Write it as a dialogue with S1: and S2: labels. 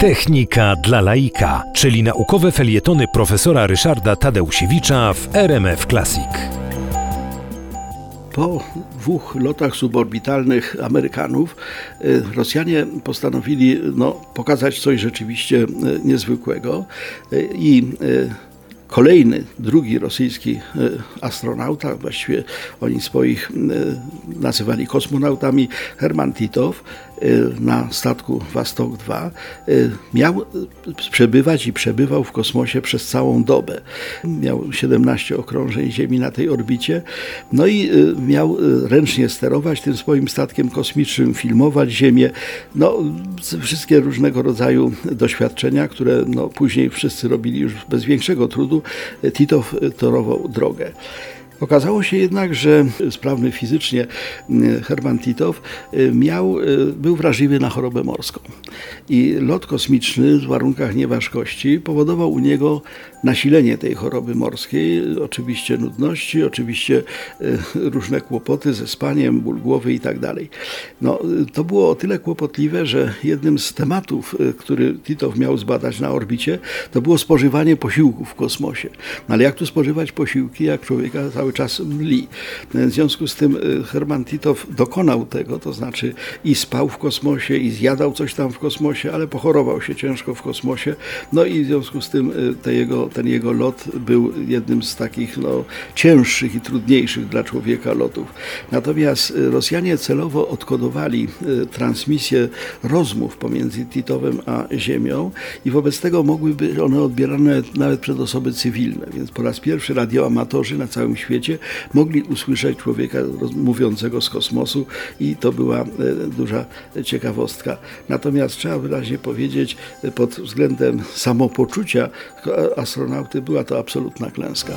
S1: Technika dla laika, czyli naukowe felietony profesora Ryszarda Tadeusiewicza w RMF Classic.
S2: Po dwóch lotach suborbitalnych Amerykanów y, Rosjanie postanowili no, pokazać coś rzeczywiście y, niezwykłego y, i kolejny, drugi rosyjski astronauta, właściwie oni swoich nazywali kosmonautami, Herman Titow, na statku Wastok 2 miał przebywać i przebywał w kosmosie przez całą dobę. Miał 17 okrążeń Ziemi na tej orbicie, no i miał ręcznie sterować tym swoim statkiem kosmicznym, filmować Ziemię, no wszystkie różnego rodzaju doświadczenia, które no, później wszyscy robili już bez większego trudu. Titow torował drogę. Okazało się jednak, że sprawny fizycznie mm, Herman Titow y, miał, y, był wrażliwy na chorobę morską. I lot kosmiczny w warunkach nieważkości powodował u niego nasilenie tej choroby morskiej, oczywiście nudności, oczywiście y, różne kłopoty ze spaniem, ból głowy i tak dalej. No, to było o tyle kłopotliwe, że jednym z tematów, który Titow miał zbadać na orbicie, to było spożywanie posiłków w kosmosie. No, ale jak tu spożywać posiłki, jak człowieka cały cały czas mli. W związku z tym y, Herman Titow dokonał tego, to znaczy i spał w kosmosie, i zjadał coś tam w kosmosie, ale pochorował się ciężko w kosmosie. No i w związku z tym y, te jego, ten jego lot był jednym z takich no, cięższych i trudniejszych dla człowieka lotów. Natomiast y, Rosjanie celowo odkodowali transmisję rozmów pomiędzy Titowem a Ziemią i wobec tego mogły być one odbierane nawet przez osoby cywilne. Więc po raz pierwszy radioamatorzy na całym świecie świecie, mogli usłyszeć człowieka mówiącego z kosmosu i to była e, duża ciekawostka. Natomiast trzeba wyraźnie powiedzieć, e, pod względem samopoczucia astronauty była to absolutna klęska.